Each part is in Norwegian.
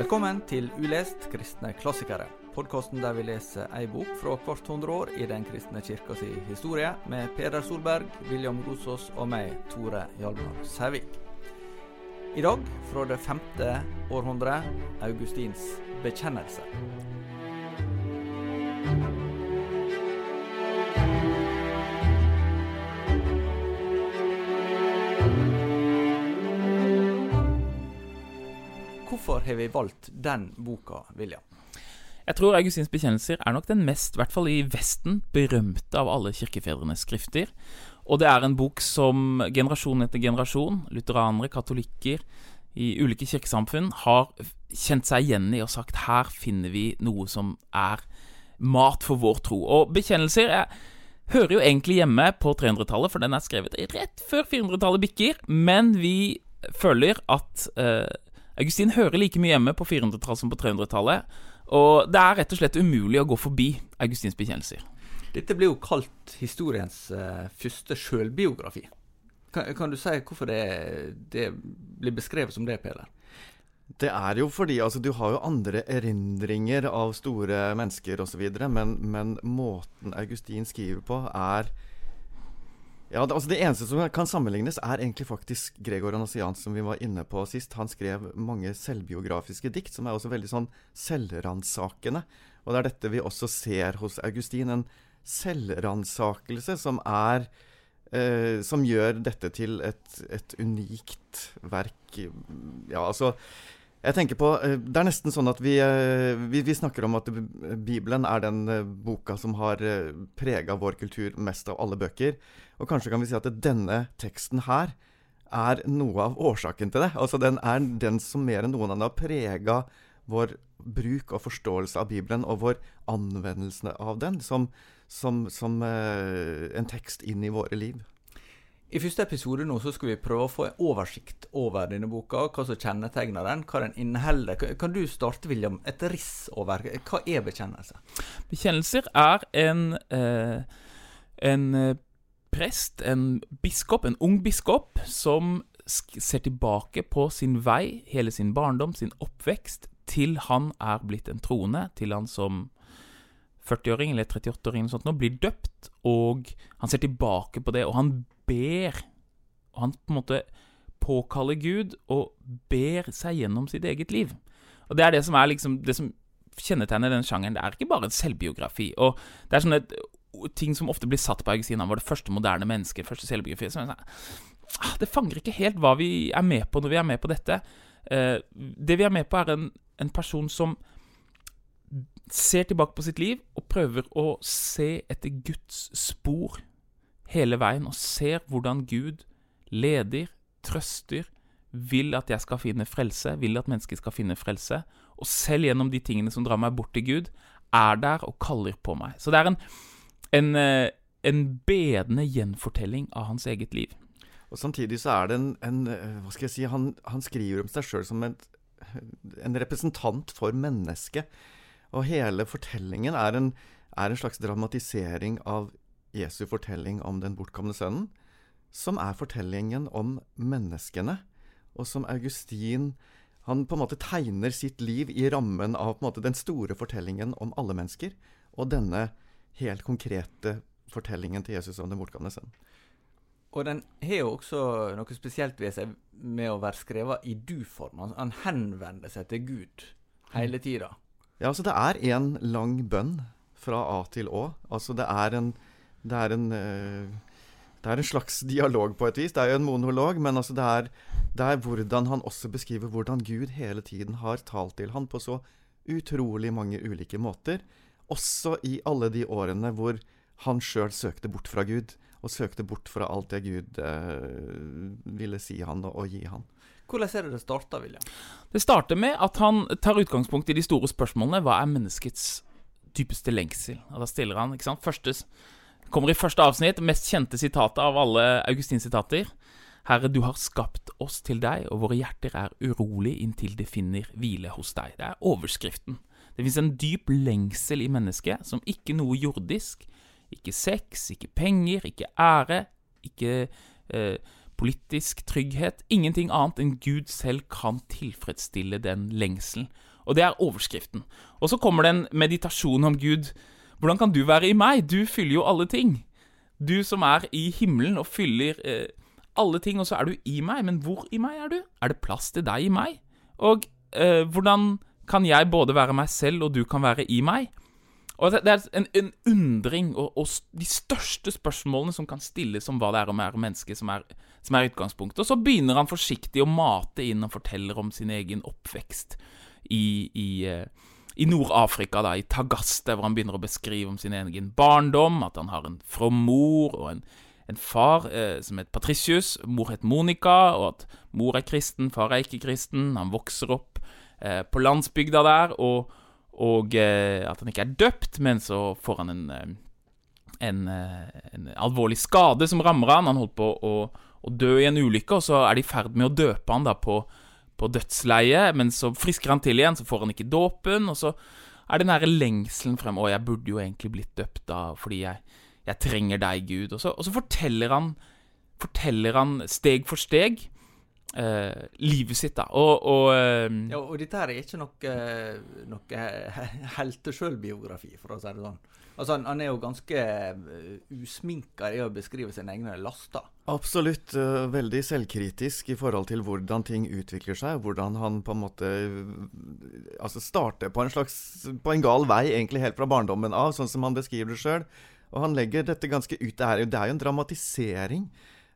Velkommen til Ulest kristne klassikere. Podkasten der vi leser ei bok fra hvert hundre år i Den kristne kirka si historie, med Peder Solberg, William Rosås og meg, Tore Hjalmar Sævik. I dag fra det femte århundret, Augustins bekjennelse. Hvorfor har vi valgt den boka, William? Jeg tror Augustins bekjennelser er nok den mest, i hvert fall i Vesten, berømte av alle kirkefedrenes skrifter. Og det er en bok som generasjon etter generasjon, lutheranere, katolikker i ulike kirkesamfunn, har kjent seg igjen i og sagt her finner vi noe som er mat for vår tro. Og bekjennelser er, hører jo egentlig hjemme på 300-tallet, for den er skrevet rett før 400-tallet bikker, men vi føler at eh, Augustin hører like mye hjemme på 400-tallet som på 300-tallet. Og det er rett og slett umulig å gå forbi Augustins bekjennelser. Dette blir jo kalt historiens uh, første sjølbiografi. Kan, kan, du si hvorfor det, det, blir beskrevet som det, Peder? Det er jo fordi altså, du har jo andre erindringer av store mennesker osv., men, men måten Augustin skriver på, er ja, det, altså det eneste som kan sammenlignes, er egentlig faktisk Gregor Anasian, som vi var inne på sist. Han skrev mange selvbiografiske dikt, som er også veldig sånn selvransakende. Og det er dette vi også ser hos Augustin. En selvransakelse som er eh, Som gjør dette til et, et unikt verk. Ja, altså jeg tenker på, eh, Det er nesten sånn at vi, eh, vi, vi snakker om at Bibelen er den eh, boka som har prega vår kultur mest av alle bøker. Og kanskje kan vi si at denne teksten her er noe av årsaken til det. Altså Den er den som mer enn noen annen har prega vår bruk og forståelse av Bibelen, og vår anvendelse av den som, som, som en tekst inn i våre liv. I første episode nå så skal vi prøve å få en oversikt over denne boka, hva som kjennetegner den, hva den inneholder. Kan du starte, William, et riss over hva er bekjennelse? Bekjennelser er en, eh, en eh, prest, en biskop, en ung biskop, som ser tilbake på sin vei, hele sin barndom, sin oppvekst, til han er blitt en troende, til han som 40-åring eller 38-åring eller sånt nå, blir døpt, og han ser tilbake på det, og han ber Og han på en måte påkaller Gud og ber seg gjennom sitt eget liv. Og det er det som er liksom Det som kjennetegner den sjangeren. Det er ikke bare en selvbiografi. Og det er sånne ting som ofte blir satt på Augustin. Han var det første moderne mennesket, første selvbiografi. Så ah, det fanger ikke helt hva vi er med på når vi er med på dette. Eh, det vi er med på, er en, en person som ser tilbake på sitt liv og prøver å se etter Guds spor hele veien og ser hvordan Gud leder, trøster, vil at jeg skal finne frelse, vil at mennesket skal finne frelse. Og selv gjennom de tingene som drar meg bort til Gud, er der og kaller på meg. Så det er en, en, eh, en bedende gjenfortelling av hans eget liv. Og Samtidig så er det en, en eh, Hva skal jeg si Han, han skriver om seg sjøl som en, en representant for mennesket. Og hele fortellingen er en, er en slags dramatisering av Jesu fortelling om den bortkomne sønnen, som er fortellingen om menneskene, og som Augustin han på en måte tegner sitt liv i rammen av måte den store fortellingen om alle mennesker, og denne helt konkrete fortellingen til Jesus om den bortkomne sønnen. Og den har jo også noe spesielt ved seg med å være skrevet i du-form. Han henvender seg til Gud hele tida. Ja, altså det er en lang bønn fra A til Å. Altså det er en det er en eh, det er en slags dialog på et vis. Det er jo en monolog, men altså det, er, det er hvordan han også beskriver hvordan Gud hele tiden har talt til han på så utrolig mange ulike måter. Også i alle de årene hvor han sjøl søkte bort fra Gud, og søkte bort fra alt det Gud eh, ville si han og, gi han. Hvordan er det det starter, William? Det starter med at han tar utgangspunkt i de store spørsmålene. Hva er menneskets dypeste lengsel? Og da stiller han ikke sant, første, Kommer i første avsnitt, mest kjente sitatet av alle Augustin-sitater. Herre, du har skapt oss til deg, og våre hjerter er urolig inntil det finner hvile hos deg. Det er overskriften. Det fins en dyp lengsel i mennesket som ikke noe jordisk. Ikke sex, ikke penger, ikke ære, ikke eh, politisk trygghet. Ingenting annet enn Gud selv kan tilfredsstille den lengselen. Og det er overskriften. Og så kommer det en meditasjon om Gud. Hvordan kan du være i meg? Du fyller jo alle ting. Du som er i himmelen og fyller eh, alle ting, og så er du i meg. Men hvor i meg er du? Er det plass til deg i meg? Og eh, hvordan kan jeg både være meg selv, og du kan være i meg? Og Det er en, en undring og, og, de største spørsmålene som kan stilles om hva det er å være menneske, som er, som er utgangspunktet. Og så begynner han forsiktig å mate inn og forteller om sin egen oppvekst i, i, eh, i Nord-Afrika, da, i Tagaste, hvor han begynner å beskrive om sin egen barndom, at han har en from mor og en, en far eh, som het Patricius, mor het Monica, og at mor er kristen, far er ikke kristen. Han vokser opp eh, på landsbygda der. og og eh, at han ikke er døpt, men så får han en, eh, en, eh, en, alvorlig skade som rammer han. Han holdt på å, å, dø i en ulykke, og så er de i ferd med å døpe han da på, på dødsleiet. Men så frisker han til igjen, så får han ikke dåpen, og så er det den derre lengselen frem. Å, jeg burde jo egentlig blitt døpt da, fordi jeg, jeg trenger deg, Gud. Og så, og så forteller, han, forteller han steg for steg Uh, livet sitt, da. Og, og uh, Ja, og dette her er ikke noe, noe heltesjølbiografi, for å si det sånn. Altså, han, han er jo ganske usminka i å beskrive sine egne laster. Absolutt. Uh, veldig selvkritisk i forhold til hvordan ting utvikler seg. Hvordan han på en måte Altså starter på en slags På en gal vei, egentlig helt fra barndommen av, sånn som han beskriver det sjøl. Og han legger dette ganske ut. Det er, det er jo en dramatisering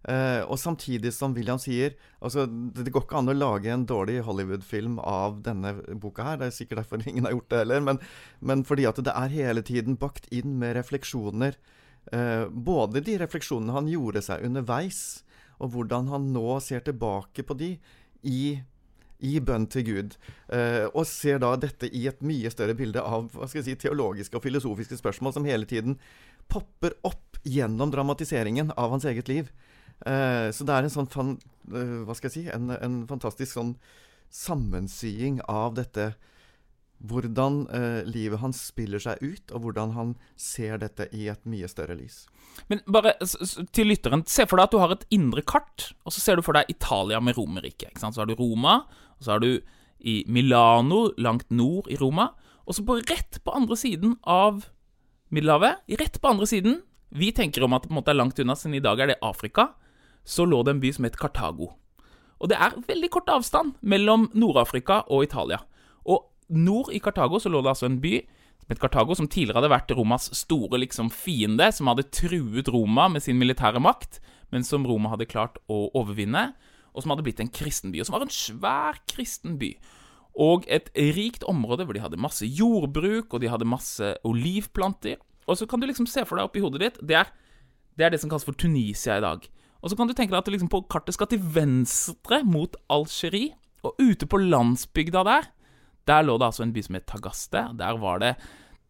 Uh, og samtidig som William sier altså, Det går ikke an å lage en dårlig Hollywood-film av denne boka her. Det er sikkert derfor ingen har gjort det heller. Men, men fordi at det er hele tiden bakt inn med refleksjoner. Uh, både de refleksjonene han gjorde seg underveis, og hvordan han nå ser tilbake på de i i bønn til Gud, uh, og ser da dette i et mye større bilde av hva skal jeg si, teologiske og filosofiske spørsmål som hele tiden popper opp gjennom dramatiseringen av hans eget liv. Uh, så det er en sånn fan, uh, Hva skal jeg si en, en, fantastisk sånn sammensying av dette Hvordan eh, livet hans spiller seg ut, og hvordan han ser dette i et mye større lys. Men bare til lytteren, se for deg at du har et indre kart, og så ser du for deg Italia med Romerriket. Så har du Roma, og så har du i Milano, langt nord i Roma, og så på rett på andre siden av Middelhavet, rett på andre siden Vi tenker om at det er langt unna, siden i dag er det Afrika så lå det en by som het Kartago. Og det er veldig kort avstand mellom Nord-Afrika og Italia. Og nord i Kartago så lå det altså en by som het Kartago, som tidligere hadde vært Romas store liksom, fiende, som hadde truet Roma med sin militære makt, men som Roma hadde klart å overvinne, og som hadde blitt en kristen by, og som var en svær kristen by. Og et rikt område hvor de hadde masse jordbruk, og de hadde masse olivplanter. Og så kan du liksom se for deg oppi hodet ditt det er, det er det som kalles for Tunisia i dag. Og så kan du tenke deg at liksom på kartet skal til venstre mot Algerie. Og ute på landsbygda der, der lå det altså en by som het Tagaste. Der var det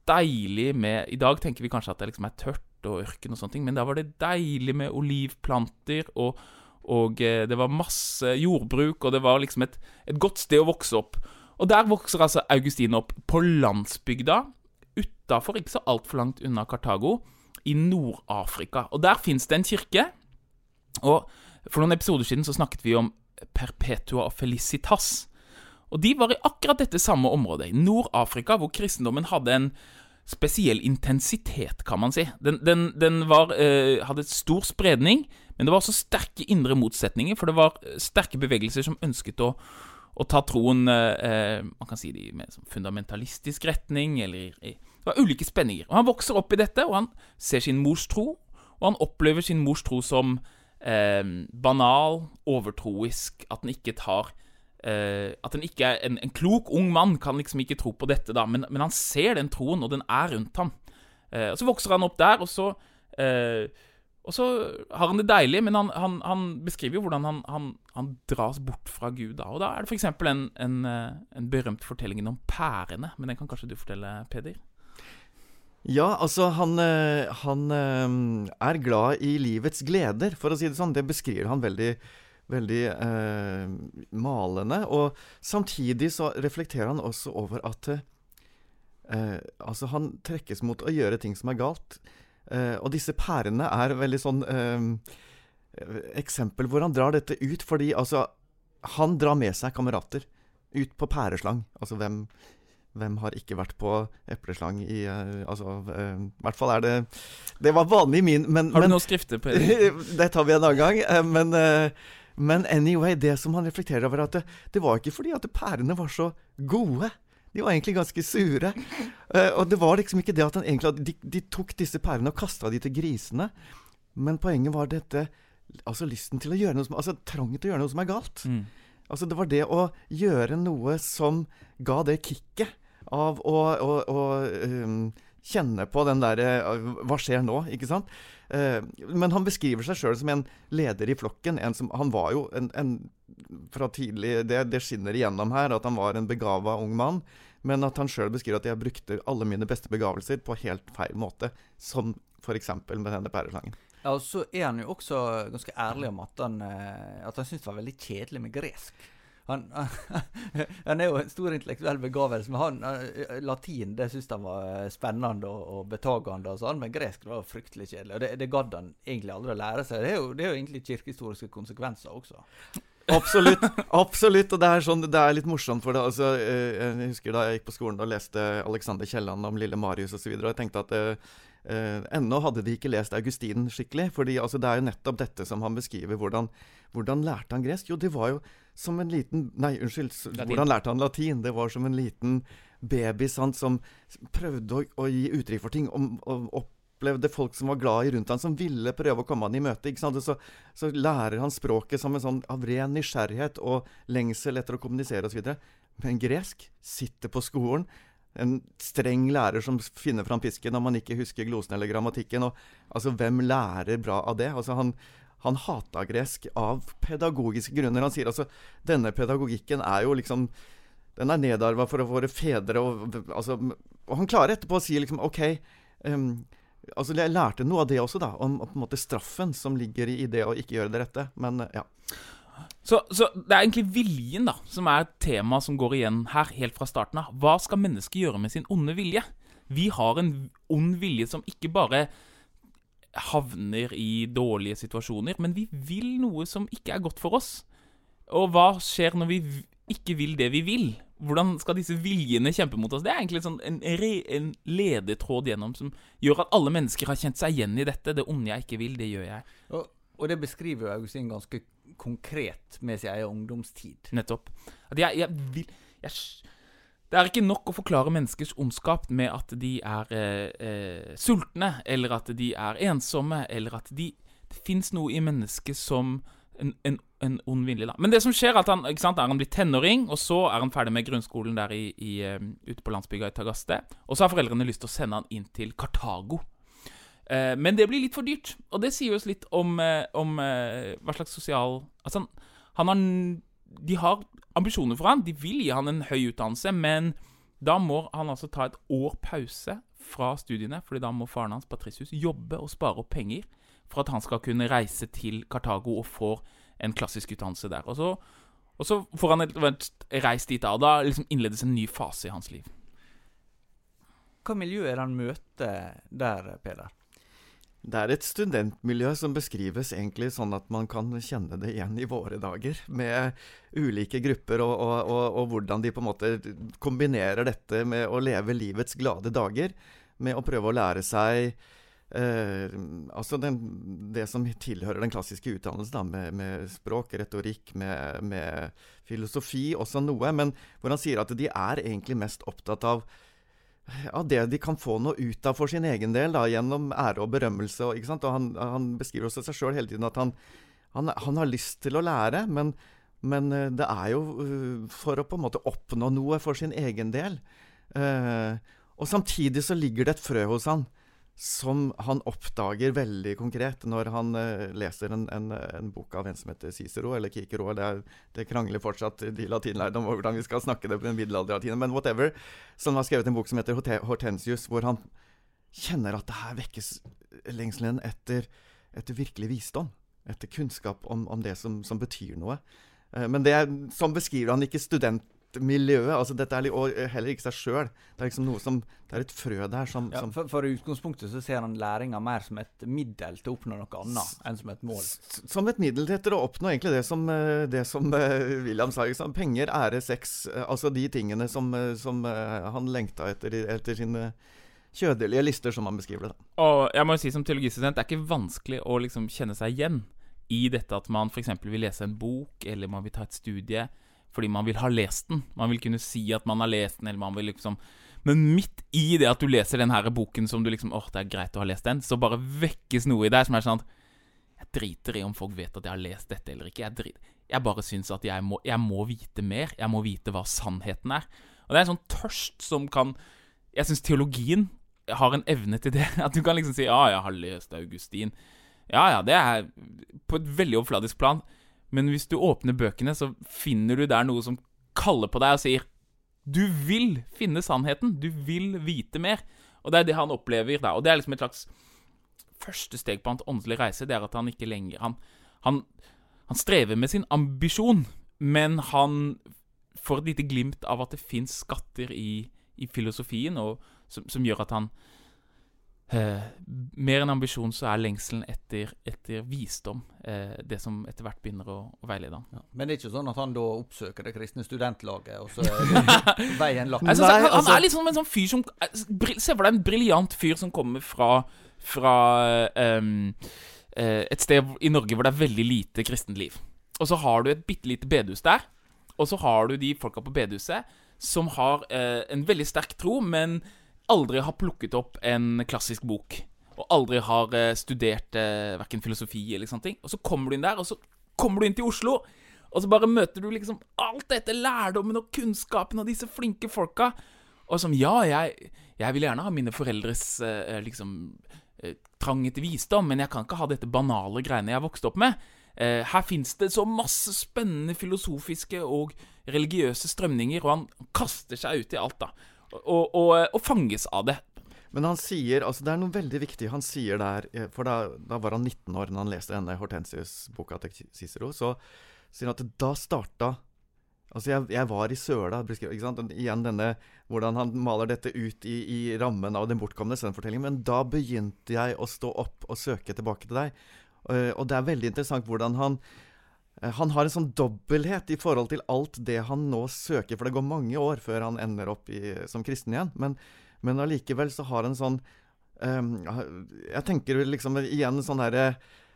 deilig med I dag tenker vi kanskje at det liksom er tørt og ørken og sånne ting, men der var det deilig med olivplanter, og, og eh, det var masse jordbruk, og det var liksom et, et godt sted å vokse opp. Og der vokser altså Augustin opp, på landsbygda, utafor, ikke så altfor langt unna Kartago, i Nord-Afrika. Og der fins det en kirke og For noen episoder siden så snakket vi om Perpetua Felicitas. Og de var i akkurat dette samme området, i Nord-Afrika, hvor kristendommen hadde en spesiell intensitet, kan man si. Den, den, den var, eh, hadde stor spredning, men det var også sterke indre motsetninger, for det var eh, sterke bevegelser som ønsket å, å ta troen eh, Man kan si det i mer fundamentalistisk retning, eller i, Det var ulike spenninger. Og Han vokser opp i dette, og han ser sin mors tro, og han opplever sin mors tro som eh, banal, overtroisk, at den ikke tar eh, At den ikke er en, en, klok ung mann kan liksom ikke tro på dette, da, men, men han ser den troen, og den er rundt ham. Eh, og Så vokser han opp der, og så eh, og så har han det deilig, men han, han, han beskriver jo hvordan han, han, dras bort fra Gud. Da. Og da er det f.eks. En, en, eh, en berømt fortelling om pærene. Men den kan kanskje du fortelle, Peder? Ja, altså han, eh, han, eh, er glad i livets gleder, for å si det sånn. Det beskriver han veldig, veldig eh, malende. Og samtidig så reflekterer han også over at eh, Altså, han trekkes mot å gjøre ting som er galt. Eh, og disse pærene er veldig sånn eh, eksempel hvor han drar dette ut, fordi altså Han drar med seg kamerater ut på pæreslang. Altså hvem, hvem har ikke vært på epleslang i uh, Altså, uh, i hvert fall er det Det var vanlig i min men, Har du men, noen skrifter på det tar vi en annen gang. Uh, men, men anyway, det som han reflekterer over, at det, det var ikke fordi at pærene var så gode. De var egentlig ganske sure. og det var liksom ikke det at han egentlig de, de tok disse pærene og kasta de til grisene. Men poenget var dette Altså lysten til å gjøre noe som Altså trangen til å gjøre noe som er galt. Mm. Altså Det var det å gjøre noe som ga det kicket av å, å, å um, kjenne på den derre uh, Hva skjer nå? Ikke sant? Uh, men han beskriver seg sjøl som en leder i flokken. En som, han var jo en, en fra tidlig det, det, skinner igjennom her at han var en begava ung mann. Men at han sjøl beskriver at jeg brukte alle mine beste begavelser på helt feil måte. Som f.eks. med denne pæreslangen. Ja, og så er han jo også ganske ærlig om at han, uh, at han syntes det var veldig kjedelig med gresk. Han, han, er jo en stor intellektuell begavelse, men han, uh, latin det syntes han var eh, spennende og, og betagende, og sånn, men gresk var fryktelig kjedelig. Og det, det gadd han egentlig aldri å lære seg. Det er jo, det er jo egentlig kirkehistoriske konsekvenser også. Absolutt. absolutt, Og det er, sånn, det er litt morsomt. for det, altså, Jeg husker da jeg gikk på skolen og leste Alexander Kielland om lille Marius osv. Og, så og jeg tenkte at Uh, ennå hadde de ikke lest Augustin skikkelig. fordi altså, Det er jo nettopp dette som han beskriver. Hvordan, hvordan lærte han gresk? Jo, det var jo som en liten Nei, unnskyld. Latin. Hvordan lærte han latin? Det var som en liten baby sant, som prøvde å, å gi uttrykk for ting. Og, og, opplevde folk som var glad i rundt han, som ville prøve å komme han i møte. ikke sant? Så, så lærer han språket som en sånn av ren nysgjerrighet og lengsel etter å kommunisere osv. Men gresk sitter på skolen en streng lærer som finner fram pisken når man ikke husker glosen eller grammatikken. Og, altså, hvem lærer bra av det? Altså, han, han hata gresk av pedagogiske grunner. Han sier altså denne pedagogikken er jo liksom Den er nedarva for våre fedre. Og, altså, og han klarer etterpå å si liksom OK um, altså Jeg lærte noe av det også, da. Om på en måte straffen som ligger i det å ikke gjøre det rette. Men ja. Så, så, det er egentlig viljen da som er et tema som går igjen her helt fra starten av. Hva skal mennesket gjøre med sin onde vilje? Vi har en ond vilje som ikke bare havner i dårlige situasjoner, men vi vil noe som ikke er godt for oss. Og hva skjer når vi ikke vil det vi vil? Hvordan skal disse viljene kjempe mot oss? Det er egentlig sånn en, en ledetråd gjennom som gjør at alle mennesker har kjent seg igjen i dette. Det onde jeg ikke vil, det gjør jeg. Og, og det beskriver jo Augustin ganske konkret med sin egen ungdomstid. Nettopp. Jeg, jeg vil jeg, Det er ikke nok å forklare menneskers ondskap med at de er eh, eh, sultne, eller at de er ensomme, eller at de Det fins noe i mennesket som en, en, en ond vilje, da. Men det som skjer, er at han, sant, er han blitt tenåring, og så er han ferdig med grunnskolen der i, i, um, ute på landsbygda i Tagaste. Og så har foreldrene lyst til å sende han inn til Kartago. Eh, men det blir litt for dyrt, og det sier oss litt om, eh, om eh, hva slags sosial Altså, han, har De har ambisjoner for han, de vil gi han en høy utdannelse, men da må han altså ta et år pause fra studiene, fordi da må faren hans, Patricius, jobbe og spare opp penger for at han skal kunne reise til Kartago og få en klassisk utdannelse der. Og så, og så får han reist dit, da, og da liksom innledes en ny fase i hans liv. Hva miljø er det han møter der, Peder? Det er et studentmiljø som beskrives egentlig sånn at man kan kjenne det igjen i våre dager. Med ulike grupper, og, og, og, og, hvordan de på en måte kombinerer dette med å leve livets glade dager. Med å prøve å lære seg eh, altså den, det som tilhører den klassiske utdannelsen, med, med, språk, retorikk, med, med filosofi, også noe. Men hvor han sier at de er egentlig mest opptatt av av det de kan få noe ut av for sin egen del, da, gjennom ære og berømmelse. Og, og han, han, beskriver også seg sjøl hele tiden at han, han, han, har lyst til å lære, men, men, eh, det er jo uh, for å på en måte oppnå noe for sin egen del. Eh, og samtidig så ligger det et frø hos han som han oppdager veldig konkret når han uh, leser en, en, en, bok av en som heter Cicero, eller Kikero. Det, er, det krangler fortsatt de latinlærde om hvordan vi skal snakke det på den middelalderlatinen, men whatever. Han har skrevet en bok som heter Hortensius, hvor han kjenner at det her vekkes lengselen etter, etter virkelig visdom. Etter kunnskap om, om det som, som, betyr noe. Uh, men det, sånn beskriver han ikke student miljøet. Altså dette er, Og heller ikke seg sjøl. Det er liksom noe som Det er et frø der som, Ja, som for, for i utgangspunktet så ser han læringa mer som et middel til å oppnå noe annet enn som et mål. Som et middel til å oppnå egentlig det som, eh, det som eh, William sa. Liksom. Penger, ære, sex. eh, Altså de tingene som, eh, som eh, han lengta etter, etter sine kjødelige lister, som han beskriver det. Og jeg må jo si som teologistudent, det er ikke vanskelig å liksom kjenne seg igjen i dette at man f.eks. vil lese en bok, eller man vil ta et studie fordi man vil ha lest den. Man vil kunne si at man har lest den, eller man vil liksom Men midt i det at du leser den her boken som du liksom åh, det er greit å ha lest den, så bare vekkes noe i deg som er sånn at Jeg driter i om folk vet at jeg har lest dette eller ikke. Jeg, driter, jeg bare syns at jeg må, jeg må vite mer. Jeg må vite hva sannheten er. Og det er en sånn tørst som kan Jeg syns teologien har en evne til det. At du kan liksom si 'Ja, jeg har lest Augustin'. Ja, ja, det er på et veldig overfladisk plan. Men hvis du åpner bøkene, så finner du der noe som kaller på deg og sier 'Du vil finne sannheten. Du vil vite mer'. Og det er det han opplever da. Og det er liksom et slags første steg på hans åndelige reise. Det er at han ikke lenger Han, han, han strever med sin ambisjon, men han får et lite glimt av at det fins skatter i, i filosofien, og som, som gjør at han eh, Mer enn ambisjon så er lengselen etter, etter visdom eh, det som etter hvert begynner å, å veilede ham. Ja. Men det er ikke sånn at han da oppsøker det kristne studentlaget, og så er veien lagt. Jeg Nei, han, han altså- er sånn en sånn fyr som bri- Se for deg en briljant fyr som kommer fra, fra ehm, eh, et sted i Norge hvor det er veldig lite kristent liv. Og så har du et bitte lite bedehus der. Og så har du de folka på bedehuset som har eh, en veldig sterk tro, men aldri har plukket opp en klassisk bok. Og aldri har eh, studert eh, verken filosofi eller sånne ting. Og så kommer du inn der, og så kommer du inn til Oslo. Og så bare møter du liksom alt dette, lærdommen og kunnskapen og disse flinke folka. Og som ja, jeg, jeg vil gjerne ha mine foreldres eh, liksom eh, trang etter visdom, men jeg kan ikke ha dette banale greiene jeg vokste opp med. Eh, her fins det så masse spennende filosofiske og religiøse strømninger, og han kaster seg ut i alt, da. Og, og, og fanges av det. Men han sier, altså det er noe veldig viktig han sier der eh, For da, da var han 19 år når han leste denne Hortensius-boka til Cicero. Så sier han at da starta Altså, jeg, jeg var i søla, ikke sant? Igjen denne Hvordan han maler dette ut i, i rammen av den bortkomne sønnfortellingen. Men da begynte jeg å stå opp og søke tilbake til deg. Eh, og det er veldig interessant hvordan han eh, han har en sånn dobbelthet i forhold til alt det han nå søker, for det går mange år før han ender opp i, som kristen igjen. Men, men allikevel så har han sånn ehm, Jeg tenker liksom igjen sånn herre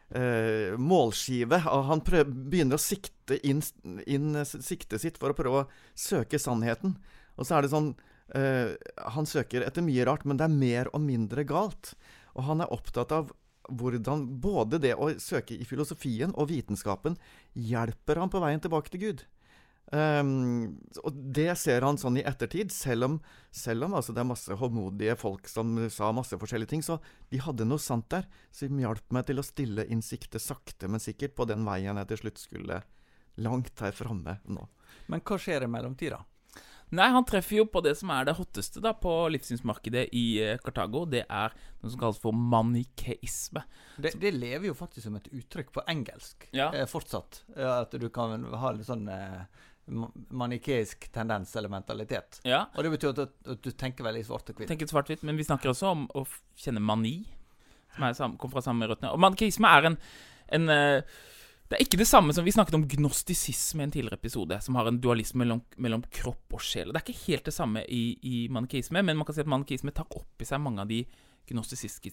Uh, målskive. Og Han prøv, begynner å sikte inn, inn eh, siktet sitt for å prøve å søke sannheten. Og så er det sånn uh, Han søker etter mye rart, men det er mer og mindre galt. Og han er opptatt av hvordan både det å søke i filosofien og vitenskapen hjelper han på veien tilbake til Gud. Ehm, og det ser han sånn i ettertid, selv om, selv om altså, det er masse håndmodige folk som sa masse forskjellige ting, så de hadde noe sant der som hjalp meg til å stille inn siktet sakte, men sikkert på den veien jeg til slutt skulle langt her framme nå. Men hva skjer i mellomtida? Nei, han treffer jo på det som er det hotteste da på livssynsmarkedet i Cartago Kartago. Det er noe som kalles for manikeisme. Det, det lever jo faktisk som et uttrykk på engelsk Ja. eh, fortsatt. At du kan ha litt sånn eh, manikeisk tendens eller mentalitet. Ja, Og det betyr at, at, du tenker veldig svart og hvitt. tenker svart-hvitt, men vi snakker også om å kjenne mani, som er sam, kom fra samme røttene. Og manikeisme er en, en eh, Det er ikke det samme som vi snakket om gnostisisme i en tidligere episode, som har en dualisme mellom, mellom kropp og sjel. Det er ikke helt det samme i, i manikeisme, men man kan si at manikeisme tar opp i seg mange av de gnostisiske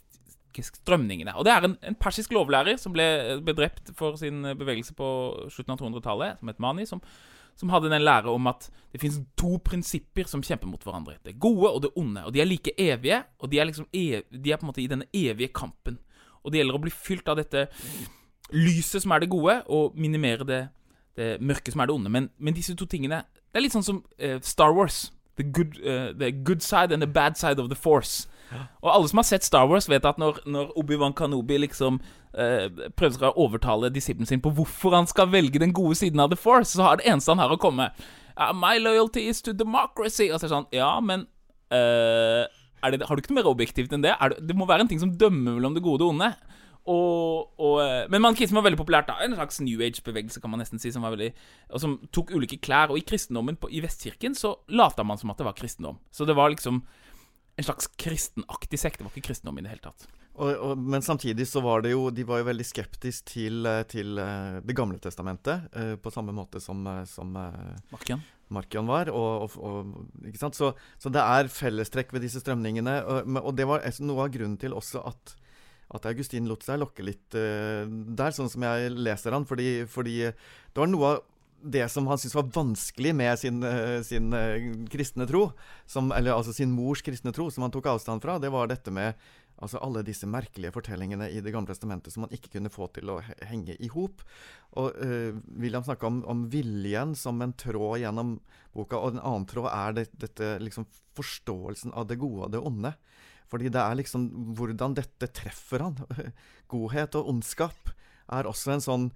strømningene. Og det er en, en persisk lovlærer som ble, ble drept for sin bevegelse på slutten av 200-tallet, som het Mani, som, som hadde den lære om at det finnes to prinsipper som kjemper mot hverandre. Det gode og det onde. Og de er like evige, og de er, liksom ev de er på en måte i denne evige kampen. Og det gjelder å bli fylt av dette lyset som er det gode, og minimere det, det mørke som er det onde. Men, men disse to tingene Det er litt sånn som uh, Star Wars. The good, uh, the good side and the bad side of the force. Og alle som har sett Star Wars, vet at når, når Obi-Wan Kanobi liksom eh, prøver å overtale disippelen sin på hvorfor han skal velge den gode siden av The Force, så har det eneste han har å komme uh, My loyalty is to democracy. Og så er det sånn Ja, men uh, det, Har du ikke noe mer objektivt enn det? Det, det må være en ting som dømmer mellom det gode og onde. Og, og, eh, men mankisme var veldig populært da. En slags New Age-bevegelse, kan man nesten si, som veldig som tok ulike klær. Og i kristendommen på, i Vestkirken så lata man som at det var kristendom. Så det var liksom en slags kristenaktig sekt. Det var ikke kristendom i det hele tatt. Og, og, men samtidig så var det jo De var jo veldig skeptiske til, eh, til eh, Det gamle testamentet, eh, på samme måte som, som Markian. Markian var. Og, ikke sant? Så, så, det er fellestrekk ved disse strømningene. Og, det var noe av grunnen til også at, at Augustin lot seg lokke litt uh, der, sånn som jeg leser han. Fordi, fordi det var noe av det som han syntes var vanskelig med sin, sin uh, kristne tro, som, eller altså sin mors kristne tro, som han tok avstand fra, det var dette med Altså alle disse merkelige fortellingene i Det gamle testamentet som han ikke kunne få til å henge i hop. Og uh, William snakka om, om, viljen som en tråd gjennom boka, og en annen tråd er det, dette liksom forståelsen av det gode og det onde. Fordi det er liksom hvordan dette treffer han. Godhet og ondskap er også en sånn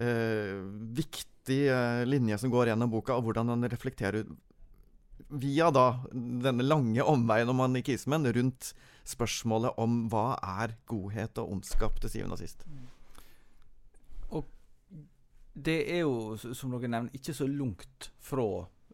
uh, viktig uh, linje som går gjennom boka, og hvordan han reflekterer via da denne lange omveien om manikismen rundt spørsmålet om hva er godhet og ondskap til syvende og sist. Og det er jo, som dere nevner, ikke så langt fra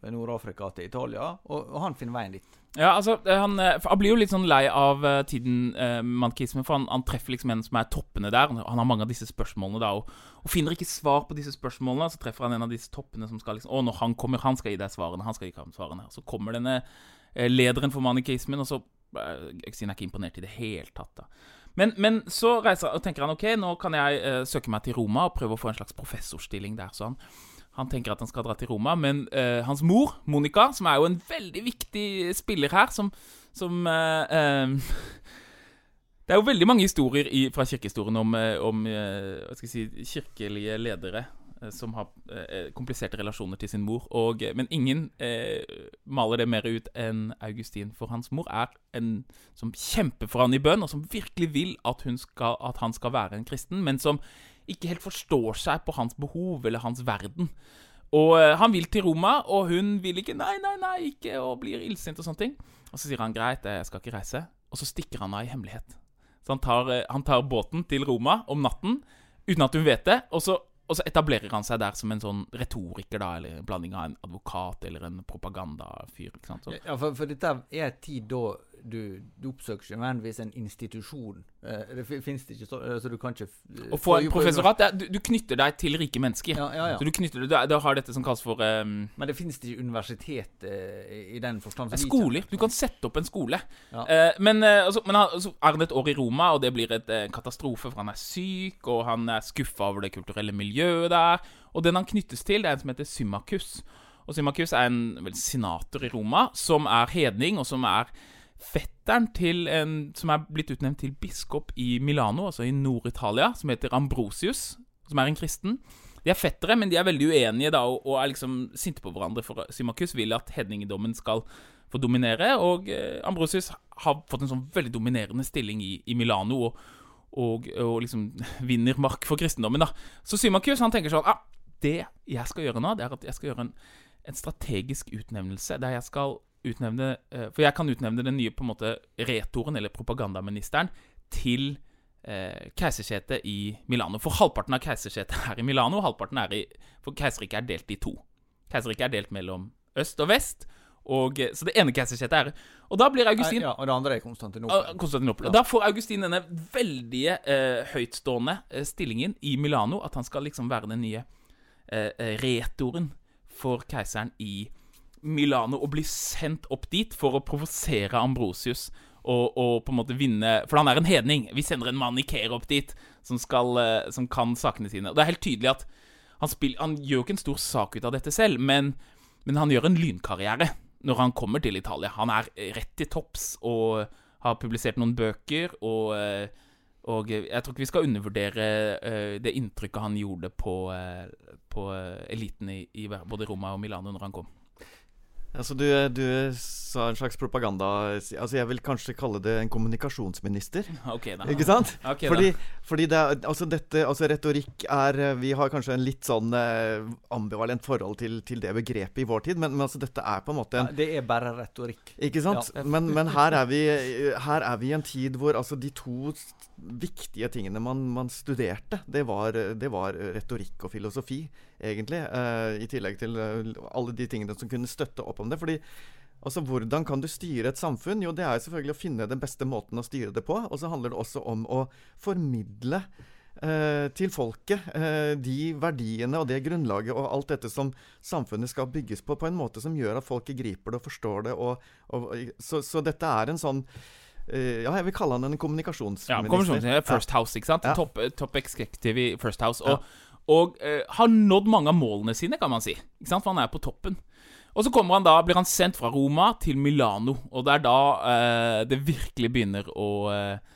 Nord-Afrika til Italia, og, og, han finner veien dit. Ja, altså, han, eh, han, blir jo litt sånn lei av uh, tiden uh, mankisme, for han, han, treffer liksom en som er toppene der. Han har mange av disse spørsmålene da, og, og, finner ikke svar på disse spørsmålene. Så treffer han en av disse toppene som skal liksom Å, når han kommer, han skal gi deg svarene. Han skal gi deg svarene. Så kommer denne lederen for manikismen, og så Exin er ikke imponert i det hele tatt. da men, men, så reiser, og tenker han ok, nå kan jeg søke meg til Roma og prøve å få en slags professorstilling der. Så han han tenker at han skal dra til Roma, men uh, hans mor, Monica, som er jo en veldig viktig spiller her, som, som uh, uh, Det er jo veldig mange historier i, fra kirkehistorien om, om si, kirkelige ledere som har kompliserte relasjoner til sin mor. Og, men ingen maler det mer ut enn Augustin, for hans mor er en som kjemper for han i bønn, og som virkelig vil at, skal, at han skal være en kristen, men som ikke helt forstår seg på hans behov eller hans verden. Og uh, han vil til Roma, og hun vil ikke. Nei, nei, nei, ikke, og blir illsint og sånne ting. Og så sier han greit, jeg skal ikke reise. Og så stikker han av i hemmelighet. Så han tar, uh, han tar båten til Roma om natten uten at hun vet det. Og så, og så, etablerer han seg der som en sånn retoriker, da, eller en blanding av en advokat eller en propagandafyr. ikke sant? Så. Ja, for, for dette er tid da du, du oppsøker ikke nødvendigvis en institusjon. Uh, det det ikke så, så du kan ikke Å få en professorat du, du, knytter deg til rike mennesker. Ja, ja, ja. Så du knytter deg Du har dette som kalles for um, Men det finnes ikke universitet uh, i den forstand? Skoler. Du kan sette opp en skole. Uh, men, altså, men han, er han et år i Roma, og det blir et katastrofe, for han er syk, og han er skuffa over det kulturelle miljøet der. Og den han knyttes til, det er en som heter Symmachus. Og Symmachus er en vel, senator i Roma som er hedning, og som er fetteren til en som er blitt utnevnt til biskop i Milano, altså i Nord-Italia, som heter Ambrosius, som er en kristen. De er fettere, men de er veldig uenige da, og, er liksom sinte på hverandre. For Symakus vil at hedningedommen skal få dominere, og eh, Ambrosius har fått en sånn veldig dominerende stilling i, i Milano, og, og, og, liksom vinner mark for kristendommen. da. Så Symakus han tenker sånn ah, Det jeg skal gjøre nå, det er at jeg skal gjøre en, en strategisk utnevnelse der jeg skal utnevne eh, For jeg kan utnevne den nye på en måte retoren, eller propagandaministeren, til eh, keisersetet i Milano. For halvparten av keisersetet er i Milano, halvparten er i For keiserriket er delt i to. Keiserriket er delt mellom øst og vest. Og, eh, så det ene keisersetet er Og da blir Augustin ja, Og det andre er Konstantinopel. Konstantinopel. Ja. Og da får Augustin denne veldige eh, høytstående eh, stillingen i Milano, at han skal liksom være den nye eh, retoren for keiseren i Milano. Milano og bli sendt opp dit for å provosere Ambrosius og, og, på en måte vinne For han er en hedning. Vi sender en mann i Care opp dit som, skal, eh, som kan sakene sine. Og det er helt tydelig at han, spiller, han gjør jo ikke en stor sak ut av dette selv, men, men, han gjør en lynkarriere når han kommer til Italia. Han er rett til topps og har publisert noen bøker. og... Eh, og jeg tror ikke vi skal undervurdere det inntrykket han gjorde på, på eliten i, i, både Roma og Milano når han kom. Altså du, du sa en slags propaganda Altså Jeg vil kanskje kalle det en kommunikasjonsminister. Ok, da. Ikke sant? Ok, fordi, fordi det er, altså dette, altså retorikk er eh, Vi har kanskje en litt sånn eh, ambivalent forhold til, til det begrepet i vår tid, men, men altså dette er på en måte Ja, en det er bare retorikk. Ikke sant? Ja. Men, men her, er vi, her er vi i en tid hvor altså de to viktige tingene man, man studerte, det var, det var retorikk og filosofi, egentlig. eh, I tillegg til eh, alle de tingene som kunne støtte opp om det. Fordi Altså, Hvordan kan du styre et samfunn? Jo, det er selvfølgelig å finne den beste måten å styre det på. Og så handler det også om å formidle eh, til folket eh, de verdiene og det grunnlaget og alt dette som samfunnet skal bygges på, på en måte som gjør at folket griper det og forstår det. Og, og, så, så dette er en sånn Ja, jeg vil kalle han en kommunikasjonsminister. Ja, kommunikasjonsminister. First House, ikke sant? Ja. Topp top executive i First House. Og, og uh, har nådd mange av målene sine, kan man si. Ikke sant? For han er på toppen. Og så kommer han da, blir han sendt fra Roma til Milano, og det er da uh, det virkelig begynner å eh,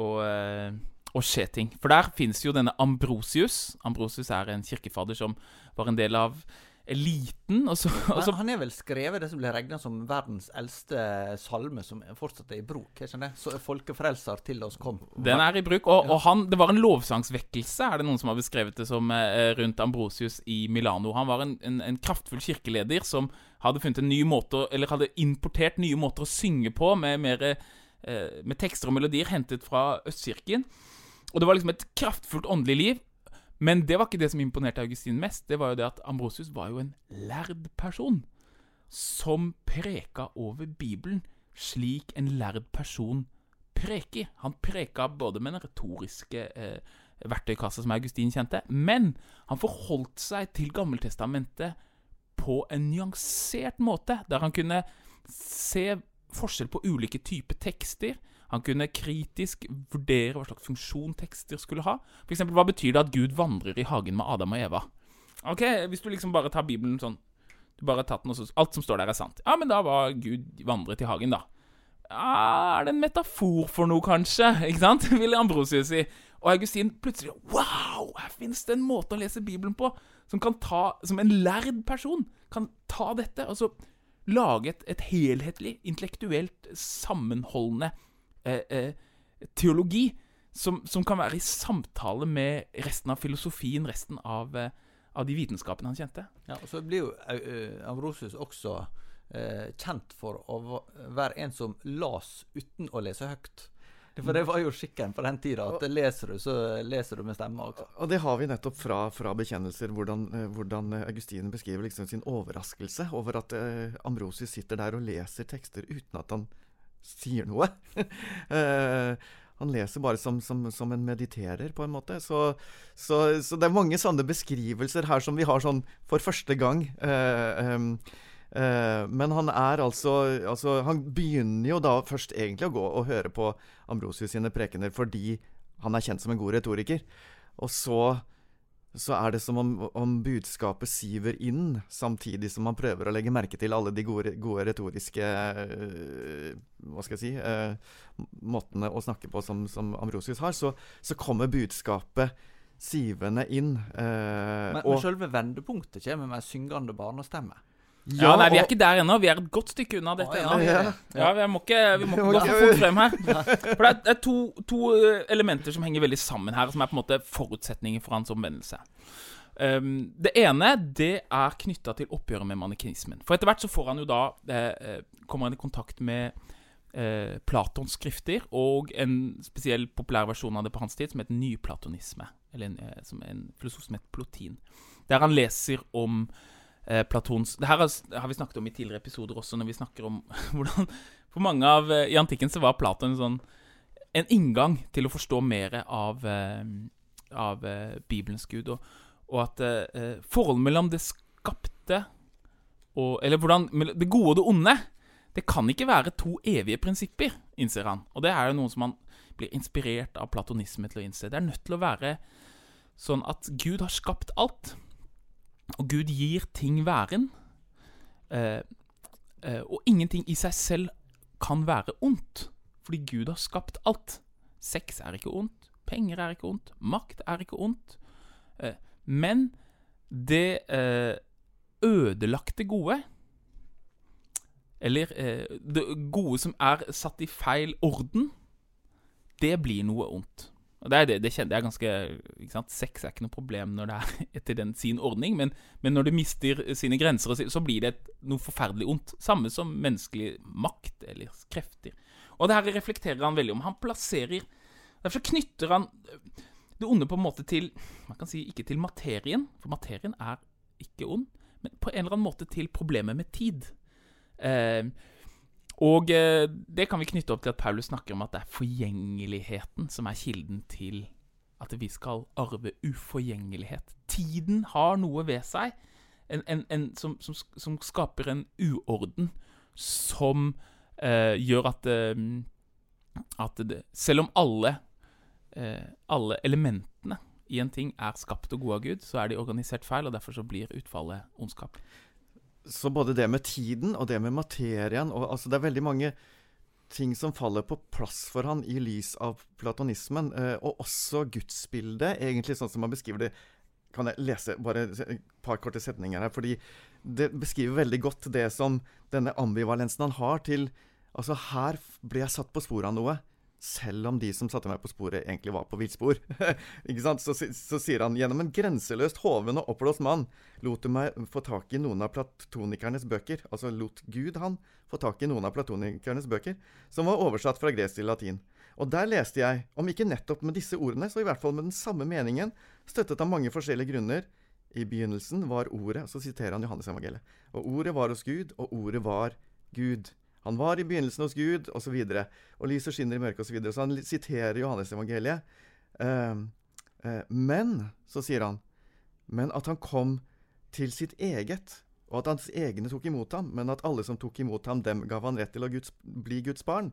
å, eh, å skje ting. For der fins jo denne Ambrosius. Ambrosius er en kirkefader som var en del av eliten. Og så, og så han er vel skrevet det som ble regna som verdens eldste salme, som fortsatt er i bruk. jeg skjønner? Så 'Folkefrelser til oss kom'. Den er i bruk. Og, og han, det var en lovsangsvekkelse, er det noen som har beskrevet det som, eh, rundt Ambrosius i Milano. Han var en, en, en kraftfull kirkeleder som hadde funnet en ny måte Eller hadde importert nye måter å synge på, med, mer, eh, med tekster og melodier hentet fra Østkirken. Og det var liksom et kraftfullt åndelig liv. Men det var ikke det som imponerte Augustin mest. Det var jo det at Ambrosius var jo en lærd person. Som preka over Bibelen slik en lærd person preker. Han preka både med den retoriske eh, verktøykassa som Augustin kjente, men han forholdt seg til Gammeltestamentet på en nyansert måte, der han kunne se forskjell på ulike typer tekster. Han kunne kritisk vurdere hva slags funksjon tekster skulle ha. For eksempel, hva betyr det at Gud vandrer i hagen med Adam og Eva? Ok, Hvis du liksom bare tar Bibelen sånn du bare har tatt den, og så, Alt som står der, er sant. Ja, men da var Gud vandret i hagen, da. Ja, er det en metafor for noe, kanskje? Ikke sant? Vil Ambrosius si. Og Augustin plutselig Wow! Her finnes det en måte å lese Bibelen på som kan ta Som en lærd person kan ta dette og så lage et, et helhetlig, intellektuelt sammenholdende teologi som, som kan være i samtale med resten av filosofien, resten av, eh, av de vitenskapene han kjente. Ja, og så blir jo uh, Ambrosius også eh, kjent for å være en som las uten å lese høyt. For det var jo skikken på den tida, at leser du, så leser du med stemma også. Og det har vi nettopp fra, fra bekjennelser, hvordan, eh, hvordan eh, Augustine beskriver liksom sin overraskelse over at eh, Ambrosius sitter der og leser tekster uten at han sier noe. Eh, han leser bare som, som, som en mediterer, på en måte. Så, så, så det er mange sånne beskrivelser her som vi har sånn for første gang. Eh, eh, men han er altså, altså Han begynner jo da først egentlig å gå og høre på Ambrosius sine prekener fordi han er kjent som en god retoriker. Og så, så er det som om, om budskapet siver inn, samtidig som man prøver å legge merke til alle de gode, gode retoriske øh, Hva skal jeg si øh, måtene å snakke på som, som Ambrosius har. Så, så kommer budskapet sivende inn. øh, Men, men selve vendepunktet kommer med en syngende barnestemme. Ja, nei, Vi er ikke der ennå. Vi er et godt stykke unna dette. Ennå. ja, Ja, vi må ikke, vi må ikke gå for fort frem her. For det er, to, to eh, elementer som henger veldig sammen her, som er på en måte forutsetninger for hans omvendelse. Um, det ene det er knytta til oppgjøret med manikinismen. For etter hvert så får han jo da eh, eh, kommer han i kontakt med eh, Platons skrifter og en spesiell populær versjon av det på hans tid som heter nyplatonisme. Eller en, eh, som en filosof som heter Plotin. Der han leser om eh, Platons Det her har, vi snakket om i tidligere episoder også, når vi snakker om hvordan For mange av eh, I antikken så var Platon en sånn En inngang til å forstå mer av, eh, av eh, Bibelens Gud. Og, og at eh, forholdet mellom det skapte og Eller hvordan Det gode og det onde Det kan ikke være to evige prinsipper, innser han. Og det er jo noe som han blir inspirert av platonisme til å innse. Det er nødt til å være sånn at Gud har skapt alt. Og Gud gir ting væren. Eh, eh, og ingenting i seg selv kan være ondt, fordi Gud har skapt alt. Sex er ikke ondt, penger er ikke ondt, makt er ikke ondt. Eh, men det eh, ødelagte gode eller eh, det gode som er satt i feil orden, det blir noe ondt. Og Det er det, det kjenner jeg ganske ikke sant? Sex er ikke noe problem når det er etter den sin ordning, men, men når det mister sine grenser, så blir det et, noe forferdelig ondt. Samme som menneskelig makt eller krefter. Og det her reflekterer han veldig om. Han plasserer Derfor knytter han det onde på en måte til Man kan si ikke til materien, for materien er ikke ond, men på en eller annen måte til problemet med tid. Eh, og eh, det kan vi knytte opp til at Paulus snakker om at det er forgjengeligheten som er kilden til at vi skal arve uforgjengelighet. Tiden har noe ved seg en, en, en, som, som, som, skaper en uorden som eh, gjør at, eh, at det, Selv om alle, eh, alle elementene i en ting er skapt og gode av Gud, så er de organisert feil, og derfor så blir utfallet ondskap. Så både det med tiden og det med materien og, altså Det er veldig mange ting som faller på plass for han i lys av platonismen. Eh, og også gudsbildet, egentlig sånn som man beskriver det. Kan jeg lese bare et par korte setninger her? Fordi det beskriver veldig godt det som denne ambivalensen han har til Altså, her ble jeg satt på sporet av noe selv om de som satte meg på sporet, egentlig var på villspor. så, så, sier han gjennom en grenseløst hoven og oppblåst mann lot du meg få tak i noen av platonikernes bøker. Altså lot Gud han få tak i noen av platonikernes bøker, som var oversatt fra gresk til latin. Og der leste jeg, om ikke nettopp med disse ordene, så i hvert fall med den samme meningen, støttet av mange forskjellige grunner. I begynnelsen var Ordet, så siterer han Johannes evangeliet. Og Ordet var hos Gud, og Ordet var Gud. Han var i begynnelsen hos Gud, osv. Og, så videre, og lyset skinner i mørket, osv. Så, videre. så han siterer Johannes-evangeliet. Uh, uh, men, så sier han, men at han kom til sitt eget, og at hans egne tok imot ham, men at alle som tok imot ham, dem gav han rett til å Guds, bli Guds barn.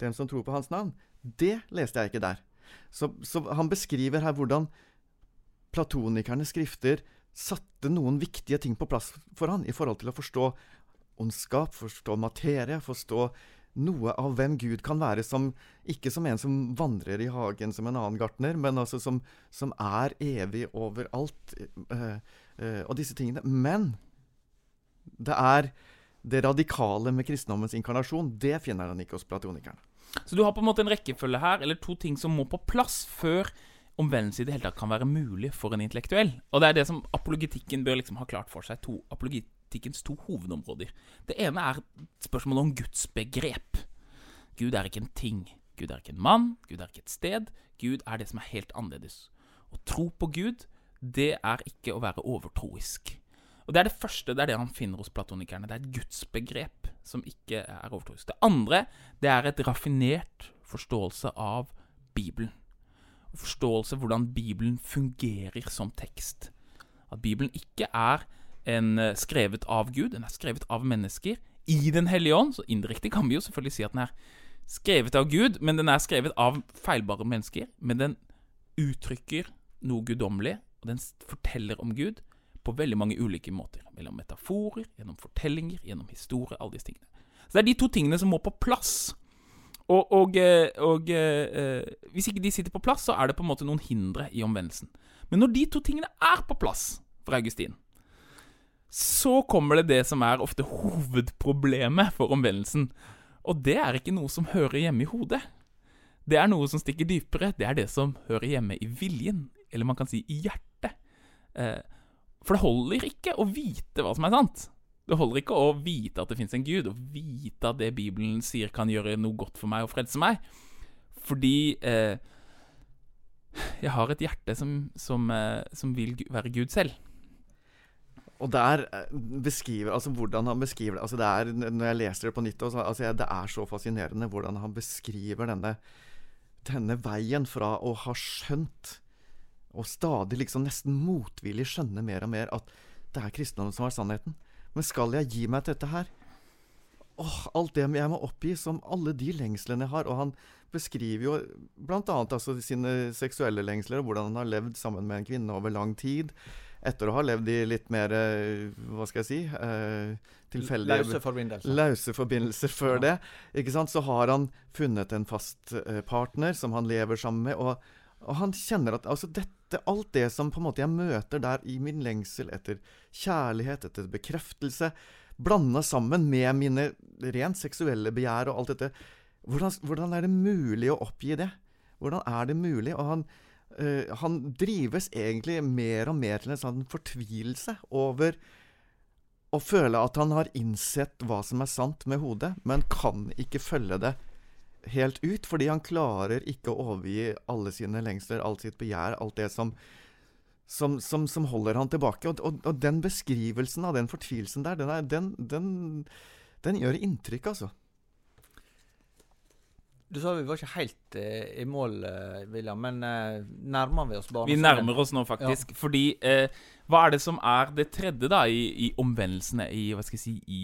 Dem som tror på hans navn. Det leste jeg ikke der. Så, så han beskriver her hvordan platonikernes skrifter satte noen viktige ting på plass for han i forhold til å forstå ondskap, forstå materie, forstå noe av hvem Gud kan være, som, ikke som en som vandrer i hagen som en annen gartner, men altså som, som er evig overalt, øh, øh, og disse tingene. Men det er det radikale med kristendommens inkarnasjon, det finner han ikke hos platonikerne. Så du har på en måte en rekkefølge her, eller to ting som må på plass før omvendelse i det hele tatt kan være mulig for en intellektuell. Og det er det som apologetikken bør liksom ha klart for seg. To apologit politikkens to hovedområder. Det ene er spørsmålet om Guds begrep. Gud er ikke en ting. Gud er ikke en mann. Gud er ikke et sted. Gud er det som er helt annerledes. Å tro på Gud, det er ikke å være overtroisk. Og Det er det første, det er det han finner hos platonikerne. Det er et gudsbegrep som ikke er overtroisk. Det andre, det er et raffinert forståelse av Bibelen. Forståelse av hvordan Bibelen fungerer som tekst. At Bibelen ikke er en eh, skrevet av Gud, den er skrevet av mennesker i Den hellige ånd. Så indirekte kan vi jo selvfølgelig si at den er skrevet av Gud, men den er skrevet av feilbare mennesker. Men den uttrykker noe guddommelig, og den forteller om Gud på veldig mange ulike måter. Mellom metaforer, gjennom fortellinger, gjennom historie, alle disse tingene. Så det er de to tingene som må på plass. Og, og, eh, og eh, hvis ikke de sitter på plass, så er det på en måte noen hindre i omvendelsen. Men når de to tingene er på plass for Augustin, så kommer det det som er ofte hovedproblemet for omvendelsen. Og det er ikke noe som hører hjemme i hodet. Det er noe som stikker dypere. Det er det som hører hjemme i viljen, eller man kan si i hjertet. Eh, for det holder ikke å vite hva som er sant. Det holder ikke å vite at det fins en gud, og vite at det Bibelen sier kan gjøre noe godt for meg og frelse meg. Fordi eh, jeg har et hjerte som, som, eh, som vil være Gud selv. Og der eh, beskriver Altså hvordan han beskriver det altså det er, Når jeg leser det på nytt også, altså Det er så fascinerende hvordan han beskriver denne, denne veien fra å ha skjønt, og stadig liksom nesten motvillig skjønne mer og mer, at det er kristendommen som er sannheten. Men skal jeg gi meg til dette her? Åh, alt det jeg må oppgi, som alle de lengslene jeg har. Og han beskriver jo blant annet altså sine seksuelle lengsler, og hvordan han har levd sammen med en kvinne over lang tid etter å ha levd i litt mer eh, Hva skal jeg si eh, tilfeldige Lause forbindelser. Lause forbindelser før ja. det. Ikke sant? Så har han funnet en fast eh, partner som han lever sammen med. Og, og han kjenner at altså dette, alt det som på en måte jeg møter der i min lengsel etter kjærlighet, etter bekreftelse blanda sammen med mine rent seksuelle begjær og alt dette. Hvordan, hvordan er det mulig å oppgi det? Hvordan er det mulig? Og han, øh, han drives egentlig mer og mer til en sånn fortvilelse over å føle at han har innsett hva som er sant med hodet, men kan ikke følge det helt ut, fordi han klarer ikke å overgi alle sine lengsler, alt sitt begjær, alt det som som, som, som holder han tilbake. Og, og, og, den beskrivelsen av den fortvilelsen der, den, er, den, den, den gjør inntrykk, altså. Du sa vi var ikke helt eh, i mål, eh, William, men eh, nærmer vi oss barneskolen? Vi nærmer oss nå, faktisk. Ja. Fordi eh, hva er det som er det tredje da i, i omvendelsene i Hva skal jeg si i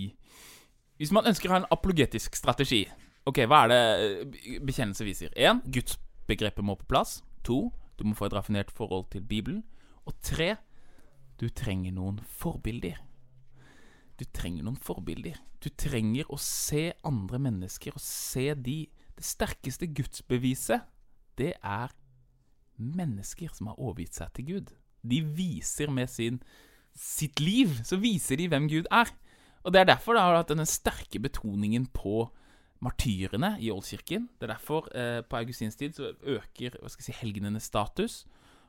Hvis man ønsker å ha en apologetisk strategi Ok, hva er det eh, bekjennelse viser? Én, gudsbegrepet må på plass. To, du må få et raffinert forhold til Bibelen. Og tre, du trenger noen forbilder. Du trenger noen forbilder. Du trenger å se andre mennesker og se de Det sterkeste gudsbeviset, det er mennesker som har overgitt seg til Gud. De viser med sin, sitt liv, så viser de hvem Gud er. Og Det er derfor det har hatt denne sterke betoningen på martyrene i Oldkirken. Det er derfor eh, på Augustins tid så øker hva skal jeg si, helgenenes status.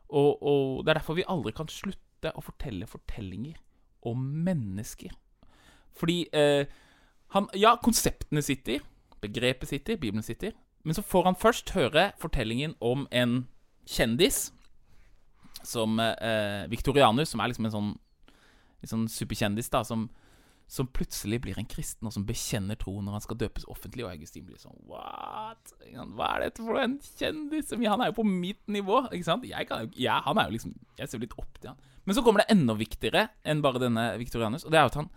Og, og, det er derfor vi aldri kan slutte å fortelle fortellinger om mennesker. Fordi eh, han, Ja, konseptene sitter, begrepet sitter, Bibelen sitter. Men så får han først høre fortellingen om en kjendis som eh, Victorianus, som er liksom en sånn, en sånn superkjendis, da, som som plutselig blir en kristen, og som bekjenner troen når han skal døpes offentlig. Og Augustin blir sånn What? Hva er dette for en kjendis? Han er jo på mitt nivå. Ikke sant? Jeg kan jeg, han er jo liksom Jeg ser litt opp til han. Men så kommer det enda viktigere enn bare denne Victorianus, og det er jo at han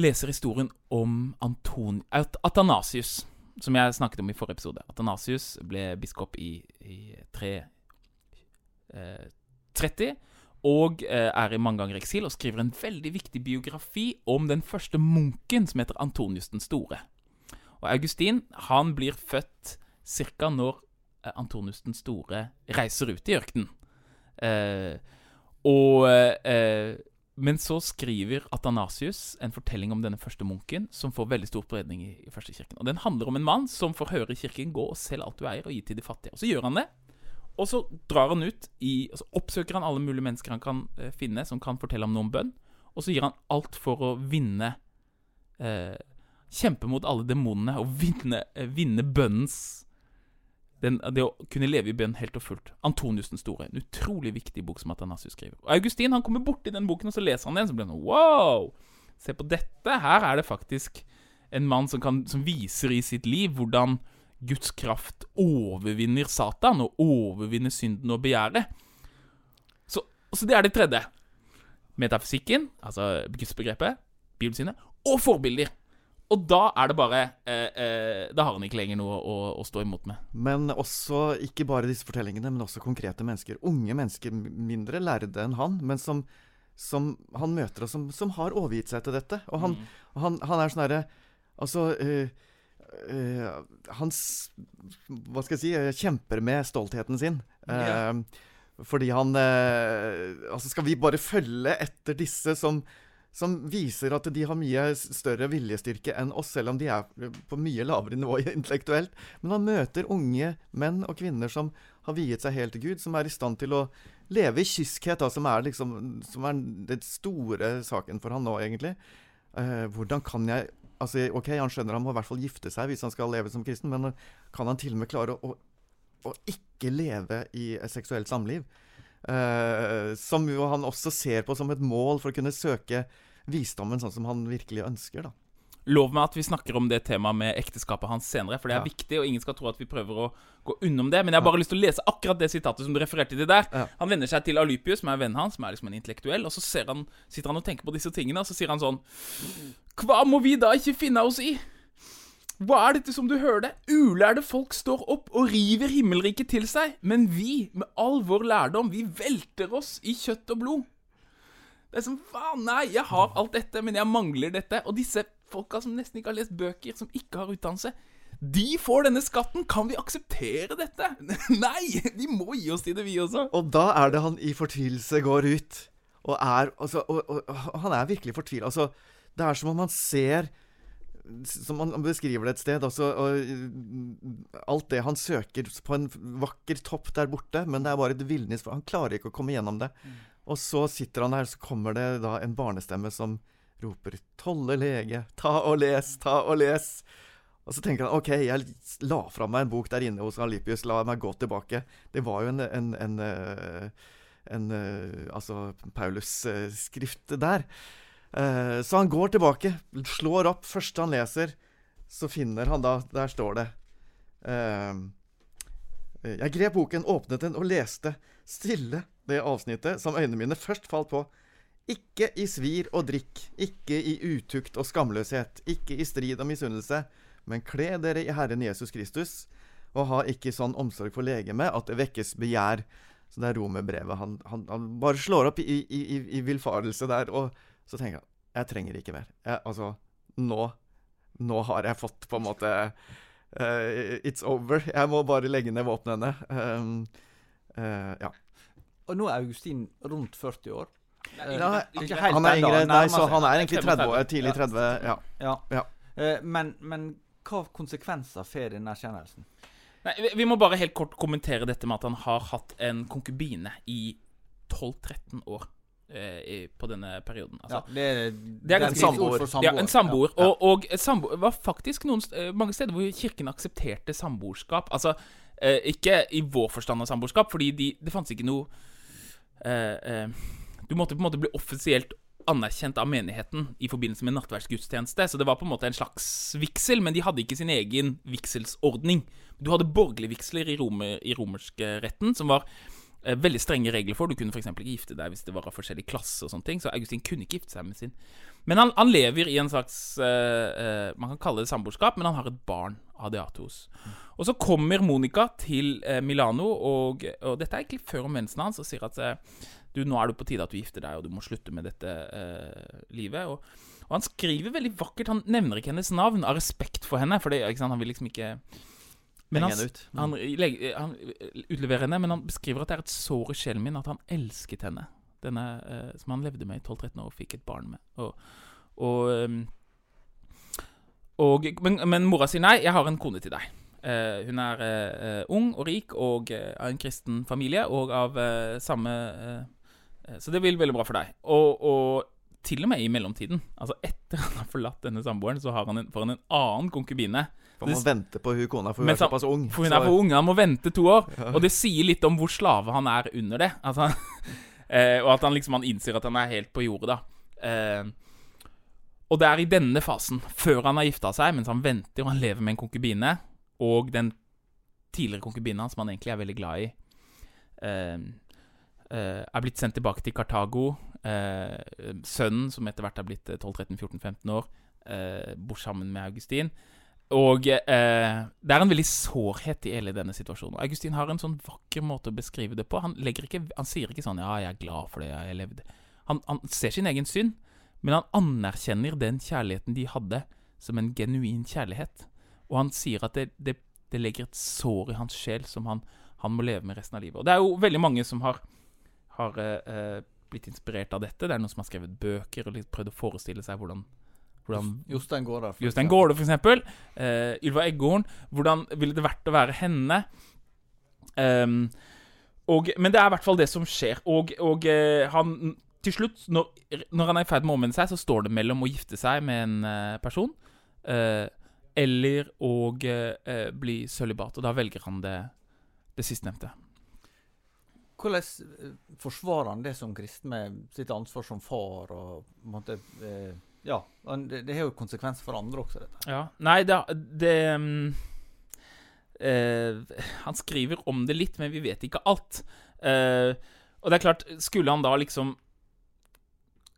leser historien om Anton, Atanasius, som jeg snakket om i forrige episode. Atanasius ble biskop i, i 330. Eh, og eh, er i mange ganger eksil og skriver en veldig viktig biografi om den første munken, som heter Antonius den store. Og Augustin han blir født ca. når eh, Antonius den store reiser ut i ørkenen. Eh, og eh, Men så skriver Athanasius en fortelling om denne første munken, som får veldig stor spredning i, i første kirken. Og Den handler om en mann som får høre kirken 'gå og selg alt du eier, og gi til de fattige'. Og Så gjør han det. Og så drar han ut i så Oppsøker han alle mulige mennesker han kan eh, finne som kan fortelle ham noe om bønn. Og så gir han alt for å vinne eh, Kjempe mot alle demonene og vinne, eh, vinne bønnens den, Det å kunne leve i bønn helt og fullt. Antonius den store. En utrolig viktig bok som Atanasius skriver. Og Augustin han kommer borti den boken, og så leser han den, så blir han sånn Wow! Se på dette! Her er det faktisk en mann som, kan, som viser i sitt liv hvordan Guds kraft overvinner Satan og overvinner synden og begjæret. Så, så det er det tredje. Metafysikken, altså gudsbegrepet, bibelsynet, og forbilder. Og da er det bare eh, eh, Da har han ikke lenger noe å, å, stå imot med. Men også, ikke bare disse fortellingene, men også konkrete mennesker. Unge mennesker, mindre lærde enn han, men som, som han møter, og som, som, har overgitt seg til dette. Og han, mm. han, han er sånn herre Altså uh, uh, Han Hva skal jeg si eh, kjemper med stoltheten sin. Uh, Fordi han Altså, skal vi bare følge etter disse som som viser at de har mye større viljestyrke enn oss, selv om de er på mye lavere nivå intellektuelt. Men han møter unge menn og kvinner som har viet seg helt til Gud, som er i stand til å leve i kyskhet, da, som er liksom som er den store saken for han nå, egentlig. Eh, hvordan kan jeg altså, Ok, han skjønner han må i hvert fall gifte seg hvis han skal leve som kristen, men kan han til og med klare å, å ikke leve i et seksuelt samliv? Uh, som jo han også ser på som et mål for å kunne søke visdommen sånn som han virkelig ønsker. da Lov meg at vi snakker om det temaet med ekteskapet hans senere, for det er ja. viktig, og ingen skal tro at vi prøver å gå unnom det. Men jeg har bare ja. lyst til å lese akkurat det sitatet som du refererte til der. Ja. Han venner seg til Alypius, som er vennen hans, som er liksom en intellektuell, og så han, sitter han og tenker på disse tingene, og så sier han sånn Hva må vi da ikke finne oss i? Hva er dette som du hører det? Ulærde folk står opp og river himmelriket til seg, men vi, med all vår lærdom, vi velter oss i kjøtt og blod. Det er som faen, nei, jeg har alt dette, men jeg mangler dette. Og disse folka som nesten ikke har lest bøker, som ikke har utdannelse, de får denne skatten. Kan vi akseptere dette? nei, vi må gi oss til det, vi også. Og da er det han i fortvilelse går ut. Og er altså, og, og, han er virkelig fortvila. Altså, Det er som om han ser Som han beskriver det et sted. Altså, og, alt det han søker på en vakker topp der borte, men det er bare et villnis. for Han klarer ikke å komme gjennom det. Og så sitter han der, så kommer det da en barnestemme som roper 'Tolle lege, ta og les, ta og les'. Og så tenker han OK, jeg la fra meg en bok der inne hos Alipius, la meg gå tilbake. Det var jo en, en, en, en, en Altså Paulus-skrift der. Eh, så han går tilbake, slår opp. Første han leser, så finner han da Der står det eh, Jeg grep boken, åpnet den og leste stille det avsnittet som øynene mine først falt på. Ikke i svir og drikk, ikke i utukt og skamløshet, ikke i strid og misunnelse, men kle dere i Herren Jesus Kristus, og ha ikke sånn omsorg for legemet at det vekkes begjær. Så det er romerbrevet. Han, han, han bare slår opp i, i, i, i villfarelse der, og så tenker jeg jeg trenger ikke mer. Jeg, altså, nå Nå har jeg fått på en måte uh, It's over. Jeg må bare legge ned våpnene. Um, uh, ja. Og nå er Augustin rundt 40 år. Ja, han er yngre, nei, så han er egentlig 30 år, tidlig 30. Ja. ja. ja. Uh, men, men hva konsekvenser får denne erkjennelsen? Nei, vi, vi må bare helt kort kommentere dette med at han har hatt en konkubine i 12-13 år eh, på denne perioden. Altså, ja, det, det er en samboer. Ja, en samboer. Ja. Og, og samboer var faktisk noen, mange steder hvor kirken aksepterte samboerskap. Altså, eh, ikke i vår forstand av samboerskap, fordi de, det fantes ikke noe eh, eh, Du måtte på en måte bli offisielt anerkjent av menigheten i forbindelse med nattverdsgudstjeneste. Så det var på en måte en slags vigsel, men de hadde ikke sin egen vigselsordning. Du hadde borgerlige vigsler i, romer, i romerskretten, som var eh, veldig strenge regler for. Du kunne f.eks. ikke gifte deg hvis det var av forskjellig klasse og sånne ting. Så Augustin kunne ikke gifte seg med sin. Men han, han lever i en slags eh, eh, Man kan kalle det samboerskap, men han har et barn, Adeatos. Mm. Og så kommer Monica til eh, Milano, og, og, dette er egentlig før om mensen hans, og sier at eh, du, nå er det på tide at du gifter deg, og du må slutte med dette eh, livet. Og, og, han skriver veldig vakkert. Han nevner ikke hennes navn av respekt for henne, for det, han vil liksom ikke men han, ut. Mm. Han, han, utleverer henne, men han beskriver at det er et sår i sjelen min at han elsket henne. Denne eh, som han levde med i 12-13 år og fikk et barn med. Og, og, ehm, og men, men, mora sier nei, jeg har en kone til deg. Eh, hun er eh, ung og rik og eh, av en kristen familie og av eh, samme eh, Så det vil veldig bra for deg. Og, og, til og med i mellomtiden, altså etter han har forlatt denne samboeren, så har han en, får han en annen konkubine for Man vente på hun kona, for hun er såpass ung. For hun er for ung, Han må vente to år. Ja. Og det sier litt om hvor slave han er under det. At han, og at han liksom han innser at han er helt på jordet, da. Eh, og det er i denne fasen, før han har gifta seg, mens han venter og han lever med en konkubine, og den tidligere konkubinen som han egentlig er veldig glad i, eh, eh er blitt sendt tilbake til Kartago. Eh, sønnen, som etter hvert er blitt 12-13-14-15 år, eh, bor sammen med Augustin. Og eh, det er en veldig sårhet i hele denne situasjonen. Augustin har en sånn vakker måte å beskrive det på. Han, ikke, han sier ikke sånn 'ja, jeg er glad for det jeg levde'. Han, han, ser sin egen synd, men han anerkjenner den kjærligheten de hadde, som en genuin kjærlighet. Og han sier at det, det, det legger et sår i hans sjel som han, han, må leve med resten av livet. Og det er jo veldig mange som har, har eh, eh blitt inspirert av dette. Det er noen som har skrevet bøker og prøvd å forestille seg hvordan hvordan, Jostein Gaarde, for Jostein Gaarde, for eksempel. Uh, Ylva Eggorn. Hvordan ville det vært å være henne? Um, og, men det er i hvert fall det som skjer. Og, og uh, han Til slutt, når, når han er i ferd med å omvende seg, så står det mellom å gifte seg med en uh, person eller å bli sølibat. Og da velger han det, det sistnevnte. Hvordan forsvarer han det som kristen med sitt ansvar som far og på en eh, ja, det, det, har jo konsekvenser for andre også, dette. Ja. Nei, det, det uh, Han skriver om det litt, men vi vet ikke alt. Uh, og det er klart, skulle han da liksom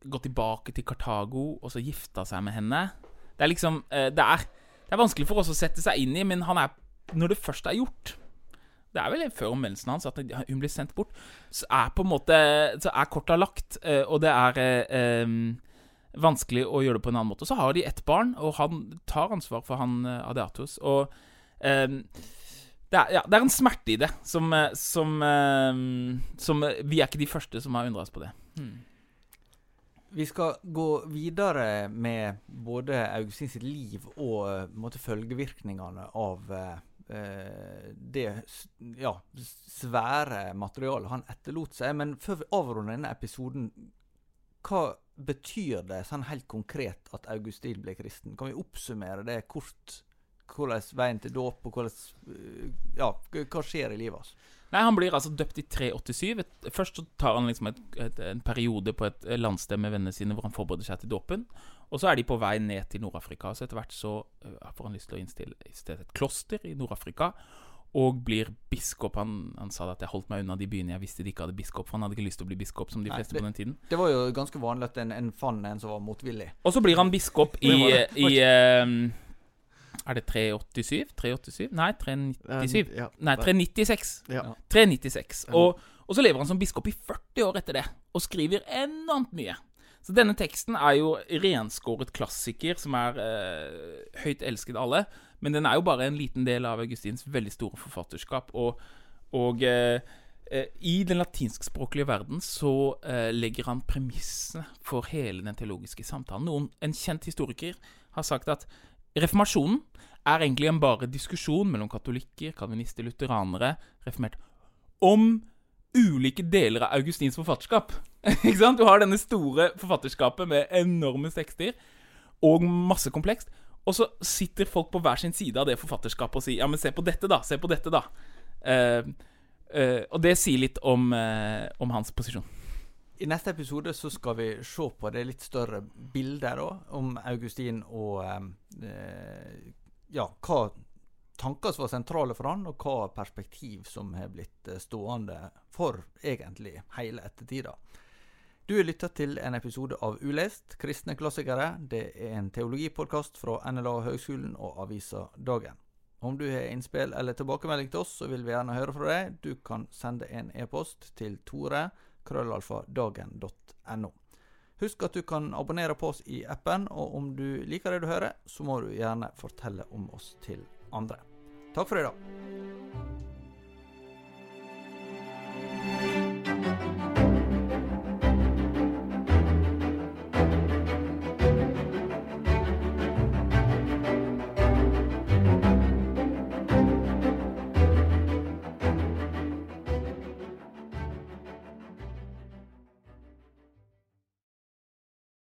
gå tilbake til Kartago og så gifta seg med henne Det er liksom uh, det, er, det, er, vanskelig for oss å sette seg inn i, men han er, når det først er gjort det er vel før omvendelsen hans at hun blir sendt bort. Så er på en måte Så er korta lagt, og det er um, vanskelig å gjøre det på en annen måte. Så har de ett barn, og han tar ansvar for han uh, Adeatos. Og um, det, er, ja, det, er, en smerte i det som, eh, som, um, som, Vi er ikke de første som har undra oss på det. Hmm. Vi skal gå videre med både Augustin sitt liv og måtte, følgevirkningene av uh, det ja, svære materialet han etterlot seg. Men før vi avrunder denne episoden, hva betyr det sånn helt konkret at Augustin ble kristen? Kan vi oppsummere det kort? Hvordan veien til dåp, og hvordan Ja, hva skjer i livet hans? Nei, Han blir altså døpt i 387. Først så tar han liksom et, et, en periode på et landsted med vennene sine hvor han forbereder seg til dåpen. Og så er de på vei ned til Nord-Afrika. Så etter hvert så uh, får han lyst til å innstille et kloster i Nord-Afrika. Og blir biskop. Han, han, sa at jeg holdt meg unna de byene jeg visste de ikke hadde biskop. For han hadde ikke lyst til å bli biskop som de Nei, fleste det, på den tiden. Det var jo ganske vanlig at en, en fant en som var motvillig. Og så blir han biskop i, i uh, er det 387? 387? Nei, 397. Ja, Nei, 396. Ja. 396. Og, og, så lever han som biskop i 40 år etter det, og skriver enormt mye. Så denne teksten er jo renskåret klassiker som er eh, høyt elsket av alle. Men den er jo bare en liten del av Augustins veldig store forfatterskap. Og, og eh, eh i den latinskspråklige verden så eh, legger han premissene for hele den teologiske samtalen. Noen, en kjent historiker har sagt at Reformasjonen er egentlig en bare diskusjon mellom katolikker, kalvinister, lutheranere, reformert, om ulike deler av Augustins forfatterskap. Du har denne store forfatterskapet med enorme tekster og masse komplekst. Og så sitter folk på hver sin side av det forfatterskapet og sier Ja, men se på dette, da. Se på dette, da. Uh, uh, og det sier litt om, uh, om hans posisjon. I neste episode så skal vi se på det litt større bildet da, om Augustin og ja, hva tanker som var sentrale for han, og hva perspektiv som har blitt stående for egentlig hele ettertida. Du har lytta til en episode av Ulest, kristne klassikere. Det er en teologipodkast fra NLA Høgskolen og avisa Dagen. Om du har innspill eller tilbakemelding til oss, så vil vi gjerne høre fra deg. Du kan sende en e-post til Tore krøllalfadagen.no. Husk at du kan abonnere på oss i appen, og om du liker det du hører, så må du gjerne fortelle om oss til andre. Takk for i dag.